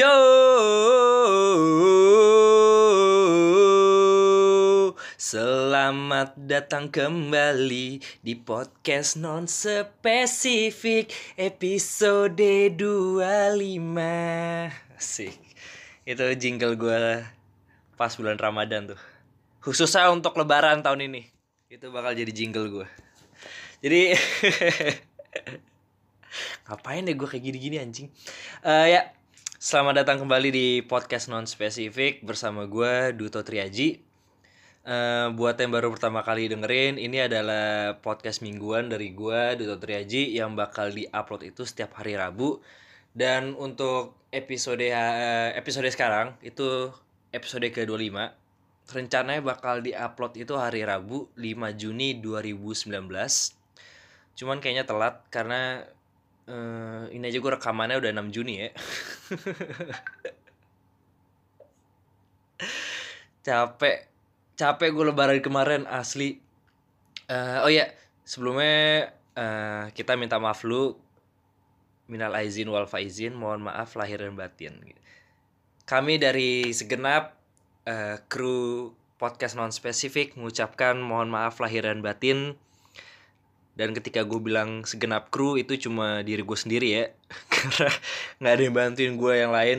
Yo, selamat datang kembali di podcast non spesifik episode 25 Asik. Itu jingle gue pas bulan Ramadan tuh. Khususnya untuk lebaran tahun ini. Itu bakal jadi jingle gue. Jadi ngapain deh gue kayak gini-gini anjing. Eh ya, Selamat datang kembali di podcast non spesifik bersama gue Duto Triaji. Eh, buat yang baru pertama kali dengerin, ini adalah podcast mingguan dari gue Duto Triaji yang bakal diupload itu setiap hari Rabu. Dan untuk episode eh, episode sekarang itu episode ke-25. Rencananya bakal diupload itu hari Rabu 5 Juni 2019. Cuman kayaknya telat karena eh, ini aja gue rekamannya udah 6 Juni ya. capek. Capek gue lebaran kemarin asli. Eh, oh ya sebelumnya eh, kita minta maaf lu. Minal aizin wal faizin mohon maaf lahir dan batin. Kami dari segenap eh, kru podcast non spesifik mengucapkan mohon maaf lahir dan batin dan ketika gue bilang segenap kru itu cuma diri gue sendiri ya. Karena nggak ada yang bantuin gue yang lain.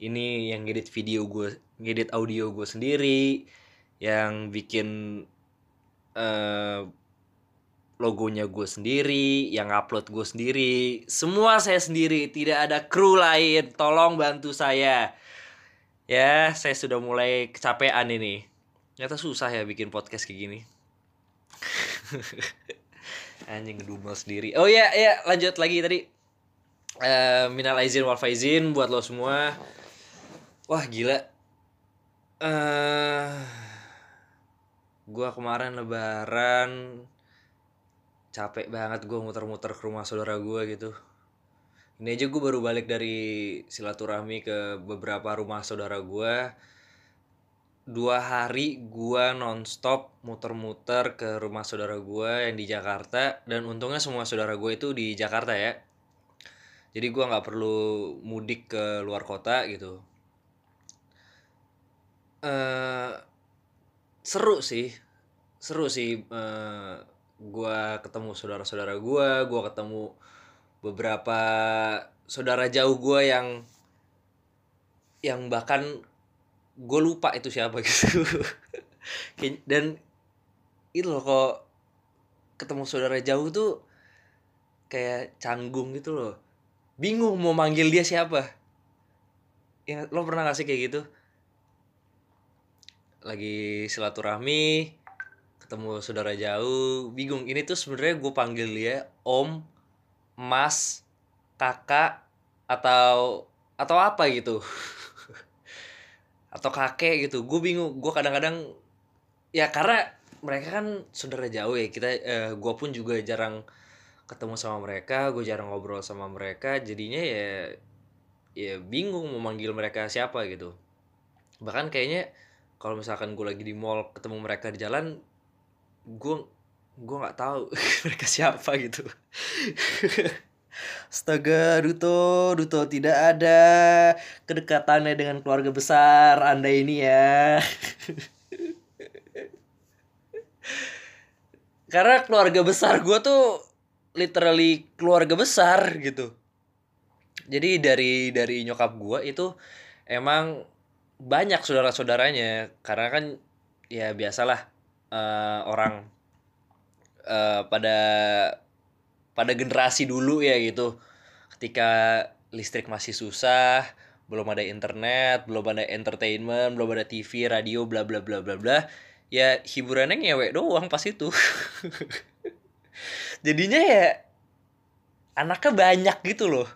Ini yang ngedit video gue ngedit audio gue sendiri yang bikin eh logonya gue sendiri yang upload gue sendiri. Semua saya sendiri tidak ada kru lain. Tolong bantu saya. Ya saya sudah mulai kecapean ini. Ternyata susah ya bikin podcast kayak gini anjing ngedumel sendiri. Oh ya ya lanjut lagi tadi. Eh minal aizin wal faizin buat lo semua. Wah gila. Eh gua kemarin lebaran capek banget gua muter-muter ke rumah saudara gua gitu. Ini aja gue baru balik dari silaturahmi ke beberapa rumah saudara gua dua hari gua nonstop muter-muter ke rumah saudara gua yang di Jakarta dan untungnya semua saudara gue itu di Jakarta ya. Jadi gua nggak perlu mudik ke luar kota gitu. Eh seru sih seru sih eh gua ketemu saudara-saudara gua gua ketemu beberapa saudara jauh gua yang yang bahkan gue lupa itu siapa gitu. Dan itu loh kok ketemu saudara jauh tuh kayak canggung gitu loh. Bingung mau manggil dia siapa. Ya lo pernah gak sih kayak gitu? Lagi silaturahmi ketemu saudara jauh bingung. Ini tuh sebenarnya gue panggil dia om mas kakak atau atau apa gitu atau kakek gitu. Gue bingung gue kadang-kadang ya karena mereka kan saudara jauh ya. Kita eh, gue pun juga jarang ketemu sama mereka gue jarang ngobrol sama mereka. Jadinya ya ya bingung mau manggil mereka siapa gitu. Bahkan kayaknya kalau misalkan gue lagi di mall ketemu mereka di jalan gue gue nggak tahu mereka siapa gitu Astaga, Duto, Duto tidak ada kedekatannya dengan keluarga besar Anda ini ya. Karena keluarga besar gue tuh literally keluarga besar gitu. Jadi dari dari nyokap gue itu emang banyak saudara-saudaranya karena kan ya biasalah eh, orang eh, pada pada generasi dulu ya gitu. Ketika listrik masih susah belum ada internet belum ada entertainment belum ada TV radio bla bla bla bla bla ya hiburannya ngewek doang pas itu. Jadinya ya anaknya banyak gitu loh.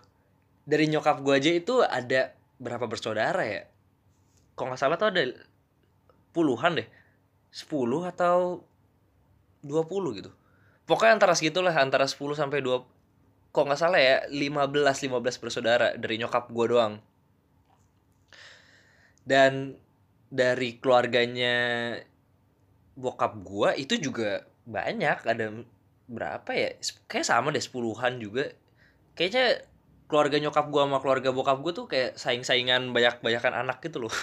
Dari nyokap gue aja itu ada berapa bersaudara ya? Kok nggak salah tuh ada puluhan deh. 10 atau 20 gitu pokoknya antara segitulah antara 10 sampai 2 kok nggak salah ya 15 15 bersaudara dari nyokap gue doang. Dan dari keluarganya bokap gue itu juga banyak ada berapa ya kayak sama deh sepuluhan juga. Kayaknya keluarga nyokap gue sama keluarga bokap gue tuh kayak saing-saingan banyak-banyakan anak gitu loh.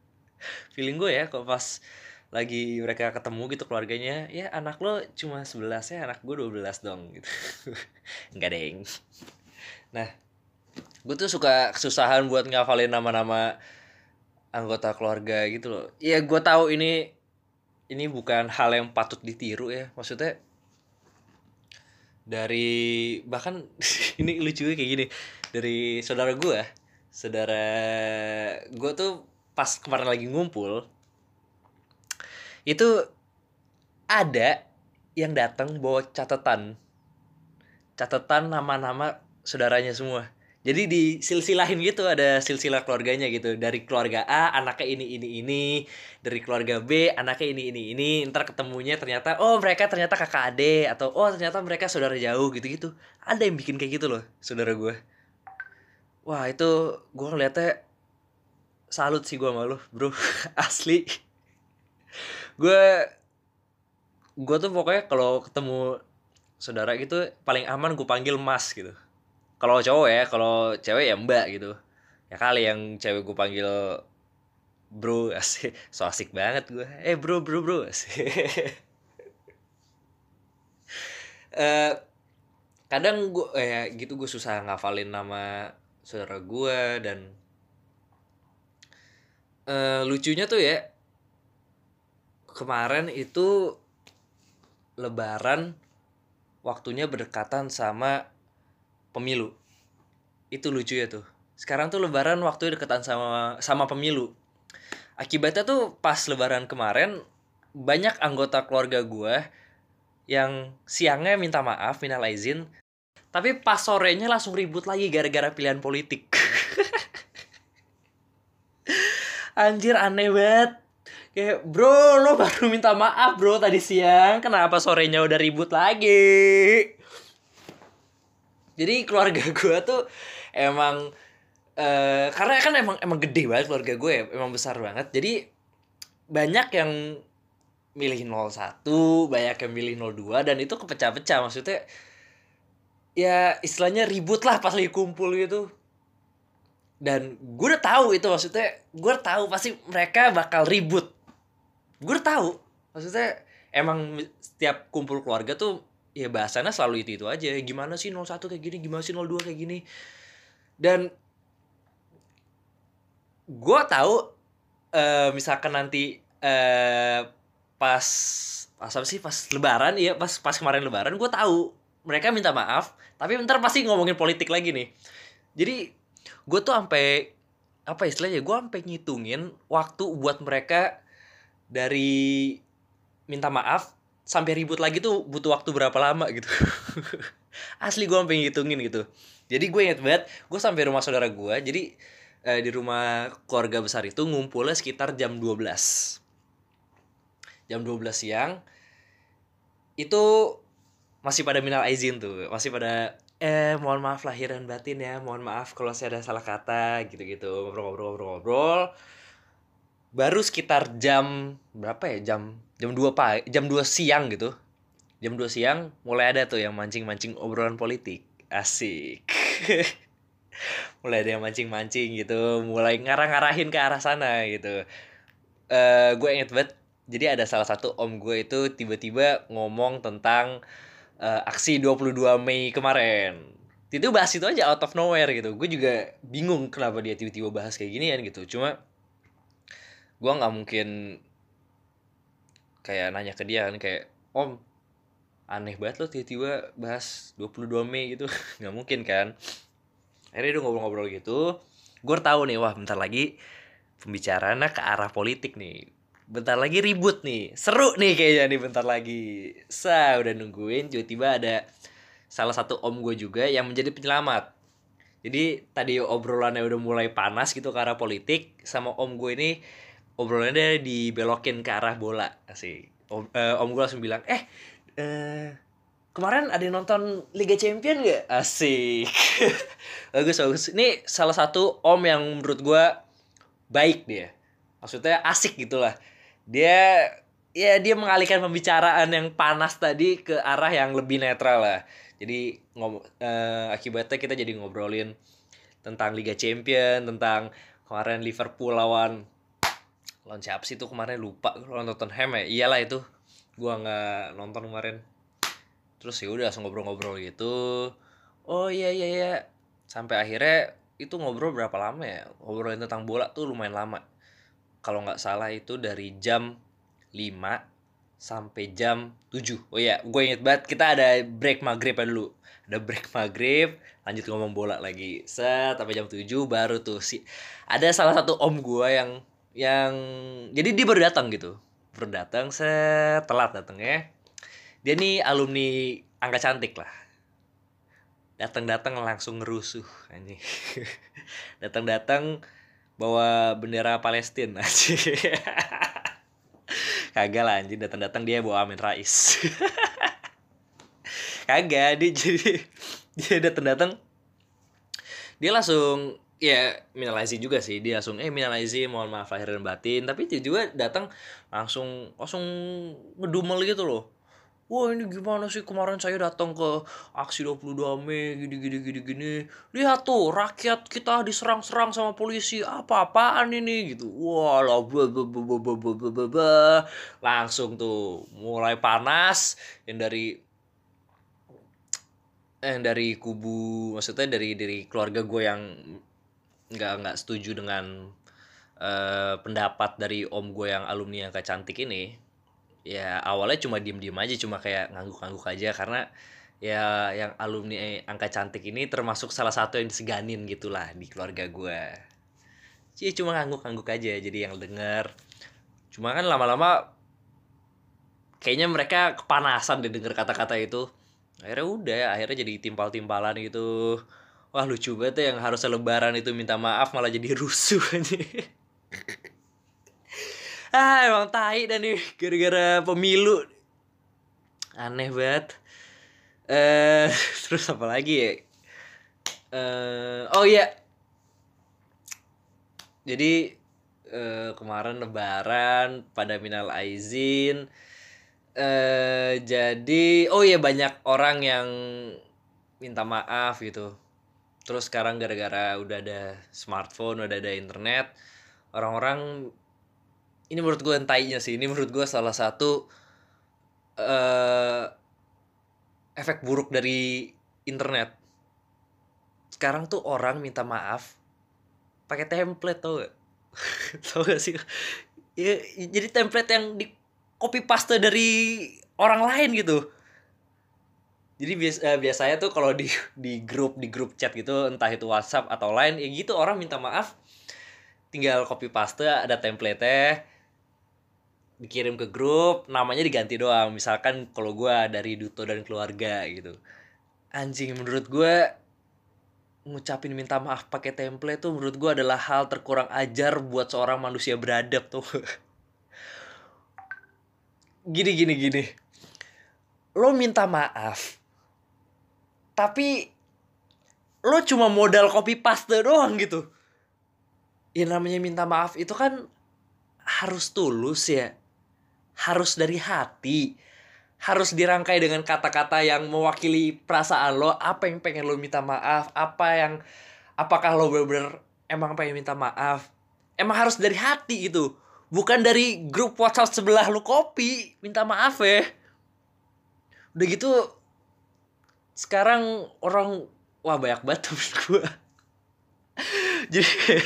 Feeling gue ya kalau pas lagi mereka ketemu gitu keluarganya ya anak lo cuma 11 ya anak gue 12 dong gitu. Enggak deng. Nah gue tuh suka kesusahan buat ngafalin nama-nama anggota keluarga gitu loh. Ya gue tahu ini ini bukan hal yang patut ditiru ya. Maksudnya dari bahkan ini lucu kayak gini dari saudara gue saudara gue tuh pas kemarin lagi ngumpul itu ada yang datang bawa catatan. Catatan nama-nama saudaranya semua. Jadi di silsilahin gitu ada silsilah keluarganya gitu. Dari keluarga A anaknya ini ini ini. Dari keluarga B anaknya ini ini ini. Ntar ketemunya ternyata oh mereka ternyata kakak ade atau oh ternyata mereka saudara jauh gitu gitu ada yang bikin kayak gitu loh saudara gue wah itu gue ngeliatnya salut sih gue malu bro. Asli gue gue tuh pokoknya kalau ketemu saudara gitu paling aman gue panggil mas gitu. Kalau cowok ya kalau cewek ya mbak gitu. Ya kali yang cewek gue panggil bro asik. So asik banget gue eh bro bro bro asik. Uh, kadang gue eh, gitu gue susah ngafalin nama saudara gue dan uh, lucunya tuh ya kemarin itu lebaran waktunya berdekatan sama pemilu. Itu lucu ya tuh. Sekarang tuh lebaran waktunya dekatan sama sama pemilu. Akibatnya tuh pas lebaran kemarin banyak anggota keluarga gue yang siangnya minta maaf, minal izin, tapi pas sorenya langsung ribut lagi gara-gara pilihan politik. Anjir aneh banget kayak bro lo baru minta maaf bro tadi siang. Kenapa sorenya udah ribut lagi? Jadi keluarga gue tuh emang uh, karena kan emang emang gede banget keluarga gue ya, emang besar banget. Jadi banyak yang milih 01 banyak yang milih 02 dan itu kepecah-pecah. Maksudnya ya istilahnya ribut lah pas lagi kumpul gitu. Dan gue udah tahu itu maksudnya gue tahu pasti mereka bakal ribut gue tahu. Maksudnya emang setiap kumpul keluarga tuh ya bahasanya selalu itu itu aja. Gimana sih 01 kayak gini? Gimana sih 02 kayak gini? Dan gue tahu uh, misalkan nanti uh, pas pas apa sih? Pas lebaran ya pas pas kemarin lebaran gue tahu. Mereka minta maaf tapi ntar pasti ngomongin politik lagi nih. Jadi gue tuh sampai apa istilahnya? Gue sampai ngitungin waktu buat mereka dari minta maaf sampai ribut lagi tuh butuh waktu berapa lama gitu. Asli gue sampai ngitungin gitu. Jadi gue inget banget gue sampai rumah saudara gue jadi eh, di rumah keluarga besar itu ngumpulnya sekitar jam 12 jam 12 siang itu masih pada minal izin tuh masih pada eh mohon maaf lahir dan batin ya mohon maaf kalau saya ada salah kata gitu-gitu ngobrol-ngobrol-ngobrol baru sekitar jam berapa ya? Jam jam dua pagi jam dua siang gitu. Jam dua siang mulai ada tuh yang mancing-mancing obrolan politik. Asik. Mulai ada yang mancing-mancing gitu. Mulai ngarah-ngarahin ke arah sana gitu. Uh, gue inget banget jadi ada salah satu om gue itu tiba-tiba ngomong tentang uh, aksi 22 Mei kemarin. Itu bahas itu aja out of nowhere gitu. Gue juga bingung kenapa dia tiba-tiba bahas kayak gini kan gitu. Cuma gue nggak mungkin kayak nanya ke dia kan kayak om aneh banget lo tiba-tiba bahas 22 Mei gitu. Nggak mungkin kan. Akhirnya dia ngobrol-ngobrol gitu. Gue tahu nih wah bentar lagi pembicaraannya ke arah politik nih. Bentar lagi ribut nih. Seru nih kayaknya nih bentar lagi. Sa udah nungguin tiba-tiba ada salah satu om gue juga yang menjadi penyelamat. Jadi tadi obrolannya udah mulai panas gitu ke arah politik sama om gue ini obrolannya dibelokin ke arah bola sih om, uh, om gue langsung bilang eh uh, kemarin ada yang nonton Liga Champion gak asik. Bagus bagus. Ini salah satu om yang menurut gue baik dia. Maksudnya asik gitulah. Dia ya dia mengalihkan pembicaraan yang panas tadi ke arah yang lebih netral lah. Jadi ngom eh, akibatnya kita jadi ngobrolin tentang Liga Champion tentang kemarin Liverpool lawan lawan siapa sih itu kemarin? Lupa lawan Tottenham ya. Iyalah itu. Gua nggak nonton kemarin. Terus ya udah langsung ngobrol-ngobrol gitu. Oh iya iya iya. Sampai akhirnya itu ngobrol berapa lama ya? Ngobrolin tentang bola tuh lumayan lama. Kalau nggak salah itu dari jam 5 sampai jam 7 oh ya gue inget banget kita ada break maghrib ya dulu. Ada break maghrib lanjut ngomong bola lagi. Set sampai jam 7 baru tuh si ada salah satu om gue yang yang jadi dia baru datang gitu. Baru datang set telat datang ya dia nih alumni angka cantik lah. Datang-datang langsung ngerusuh anjing. Datang-datang bawa bendera Palestina anjing. Kagak lah anjing. Datang-datang dia bawa Amin Rais. Kagak dia jadi dia datang-datang dia langsung ya minal aizin juga sih. Dia langsung eh minal aizin mohon maaf lahir dan batin. Tapi dia juga datang langsung langsung ngedumel gitu loh. Wah ini gimana sih? Kemarin saya datang ke aksi 22 Mei gini gini gini gini. Lihat tuh rakyat kita diserang-serang sama polisi. Apa-apaan ini? Gitu. Wah lah. Langsung tuh mulai panas. Yang dari eh dari kubu maksudnya dari dari keluarga gue yang nggak nggak setuju dengan eh, pendapat dari om gue yang alumni yang cantik ini ya awalnya cuma diem diem aja cuma kayak ngangguk ngangguk aja. Karena ya yang alumni angka cantik ini termasuk salah satu yang diseganin gitulah di keluarga gue. Sih cuma ngangguk ngangguk aja jadi yang denger. Cuma kan lama-lama kayaknya mereka kepanasan deh denger kata-kata itu. Akhirnya udah akhirnya jadi timpal-timpalan gitu wah lucu banget ya yang harusnya lebaran itu minta maaf malah jadi rusuh aja. Ah emang tai dan nih gara-gara pemilu. Aneh banget. Eh terus apa lagi ya? Eh oh iya. Jadi eh, kemarin lebaran pada minal aizin. Eh jadi oh iya banyak orang yang minta maaf gitu terus sekarang gara-gara udah ada smartphone udah ada internet orang-orang ini menurut gue entainya sih ini menurut gue salah satu eh efek buruk dari internet. Sekarang tuh orang minta maaf pakai template tau gak tau gak sih? Ya, jadi template yang di copy paste dari orang lain gitu jadi bias, eh, biasanya tuh kalau di di grup di grup chat gitu entah itu WhatsApp atau lain ya gitu orang minta maaf tinggal copy paste ada template dikirim ke grup namanya diganti doang. Misalkan kalau gue dari Duto dan keluarga gitu. Anjing menurut gue ngucapin minta maaf pakai template tuh menurut gue adalah hal terkurang ajar buat seorang manusia beradab tuh. Gini gini gini. Lo minta maaf tapi lo cuma modal copy paste doang gitu. Ya namanya minta maaf itu kan harus tulus ya. Harus dari hati. Harus dirangkai dengan kata-kata yang mewakili perasaan lo. Apa yang pengen lo minta maaf? Apa yang apakah lo bener-bener emang pengen minta maaf? Emang harus dari hati gitu. Bukan dari grup WhatsApp sebelah lo kopi minta maaf ya. Udah gitu sekarang orang wah banyak banget temen gue jadi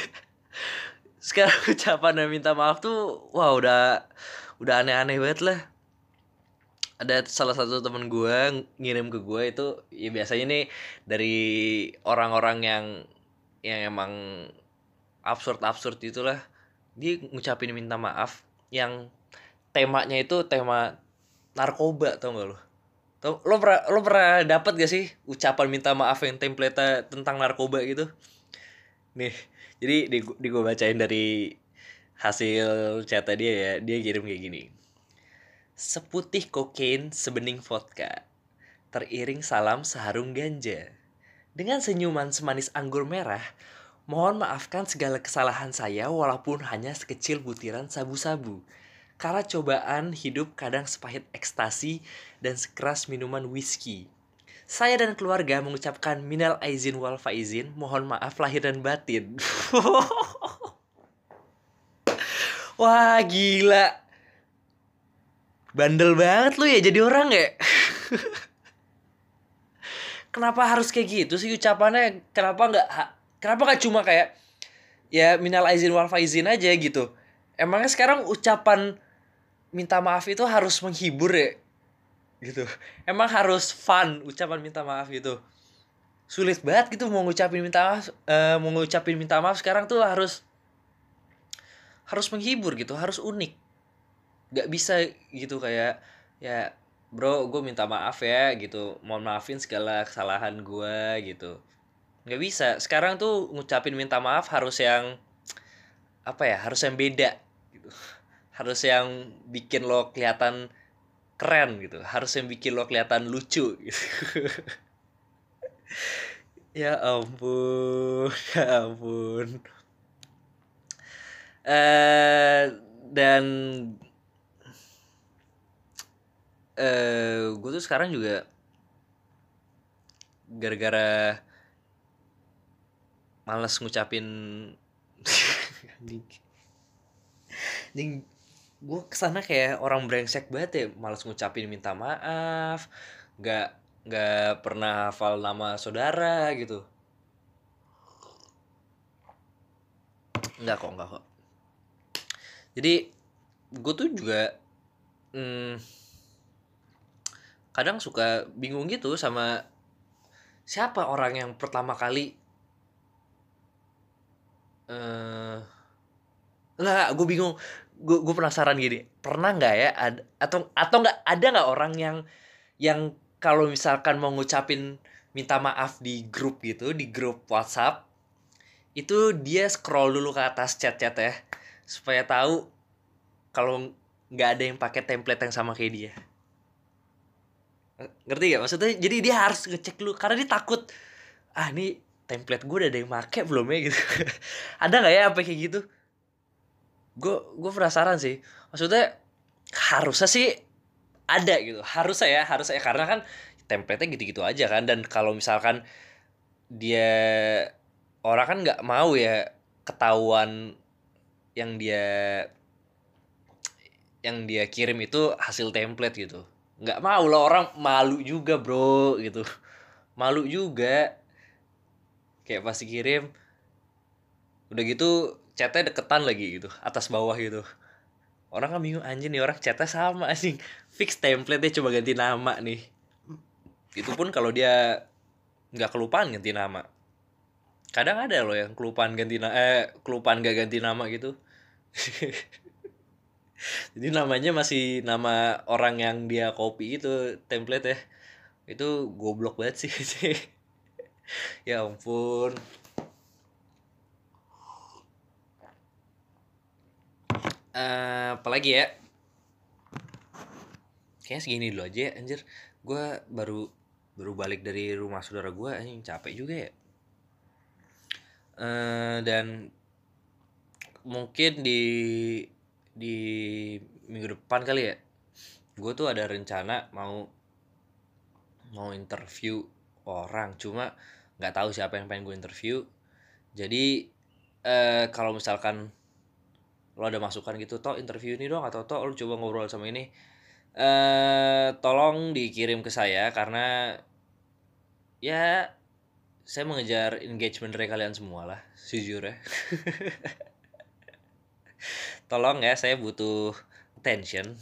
sekarang ucapan dan minta maaf tuh wah udah udah aneh-aneh banget lah. Ada salah satu temen gue ngirim ke gue itu ya biasanya nih dari orang-orang yang yang emang absurd absurd itulah dia ngucapin minta maaf yang temanya itu tema narkoba tau gak lo lo pernah lo pernah dapat gak sih ucapan minta maaf yang template tentang narkoba gitu? Nih jadi di, di gue bacain dari hasil chat dia ya dia kirim kayak gini. Seputih kokain sebening vodka. Teriring salam seharung ganja. Dengan senyuman semanis anggur merah mohon maafkan segala kesalahan saya walaupun hanya sekecil butiran sabu-sabu karena cobaan hidup kadang sepahit ekstasi dan sekeras minuman whisky Saya dan keluarga mengucapkan minal aizin wal faizin, mohon maaf lahir dan batin. Wah, gila. Bandel banget lu ya jadi orang ya. kenapa harus kayak gitu sih ucapannya? Kenapa nggak kenapa nggak cuma kayak ya minal aizin wal faizin aja gitu. Emangnya sekarang ucapan minta maaf itu harus menghibur ya? gitu. Emang harus fun ucapan minta maaf gitu. Sulit banget gitu mau ngucapin minta maaf uh, mau ngucapin minta maaf sekarang tuh harus harus menghibur gitu harus unik. Nggak bisa gitu kayak ya bro gue minta maaf ya gitu. Mohon maafin segala kesalahan gue gitu. Nggak bisa. Sekarang tuh ngucapin minta maaf harus yang apa ya harus yang beda gitu harus yang bikin lo kelihatan keren gitu. Harus yang bikin lo kelihatan lucu gitu. Ya ampun ya ampun. Uh, dan uh, gue tuh sekarang juga gara-gara males ngucapin anjing gue ke sana kayak orang brengsek banget ya malas ngucapin minta maaf nggak nggak pernah hafal nama saudara gitu. Nggak kok nggak kok. Jadi gue tuh juga hmm, kadang suka bingung gitu sama siapa orang yang pertama kali uh, nggak gue bingung gue gue penasaran gini pernah nggak ya ada atau atau nggak ada nggak orang yang yang kalau misalkan mau ngucapin minta maaf di grup gitu di grup WhatsApp itu dia scroll dulu ke atas chat-chat ya supaya tahu kalau nggak ada yang pakai template yang sama kayak dia. Ngerti gak maksudnya jadi dia harus ngecek dulu karena dia takut ah ini template gue udah ada yang pakai belum ya? Gitu. Ada nggak ya apa kayak gitu gue gue penasaran sih. Maksudnya harusnya sih ada gitu. Harusnya ya harusnya ya. Karena kan template-nya gitu-gitu aja kan. Dan kalau misalkan dia orang kan nggak mau ya ketahuan yang dia yang dia kirim itu hasil template gitu. Nggak mau lah orang malu juga bro gitu. Malu juga. Kayak pasti kirim udah gitu chatnya deketan lagi gitu atas bawah gitu. Orang kan bingung anjing nih orang chatnya sama anjing. Fix template deh coba ganti nama nih. Itu pun kalau dia nggak kelupaan ganti nama. Kadang ada loh yang kelupaan ganti nama eh kelupaan gak ganti nama gitu. Jadi namanya masih nama orang yang dia copy itu template ya. Itu goblok banget sih. Ya ampun uh, apalagi ya? Kayaknya segini dulu aja ya anjir. Gue baru baru balik dari rumah saudara gue anjing capek juga ya. Uh, dan mungkin di di minggu depan kali ya gue tuh ada rencana mau mau interview orang. Cuma nggak tahu siapa yang pengen gue interview. Jadi uh, kalau misalkan lo ada masukan gitu toh interview ini dong atau toh lo coba ngobrol sama ini. Eh tolong dikirim ke saya karena ya saya mengejar engagement dari kalian semua lah jujur ya tolong ya saya butuh attention.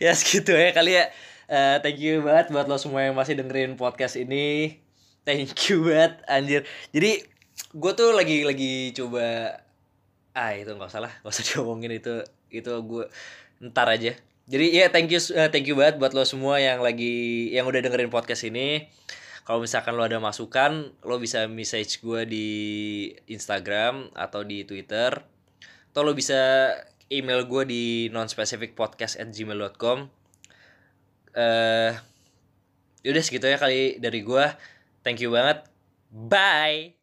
Ya segitu ya kali ya. Uh, thank you banget buat lo semua yang masih dengerin podcast ini. Thank you banget anjir. Jadi gue tuh lagi lagi coba ah itu nggak usah lah nggak usah diomongin itu itu gue ntar aja. Jadi ya yeah, thank you uh, thank you banget buat lo semua yang lagi yang udah dengerin podcast ini. Kalau misalkan lo ada masukan lo bisa message gue di Instagram atau di Twitter. Atau lo bisa email gue di nonspecificpodcast at gmail.com uh, yaudah segitu ya kali dari gue thank you banget. Bye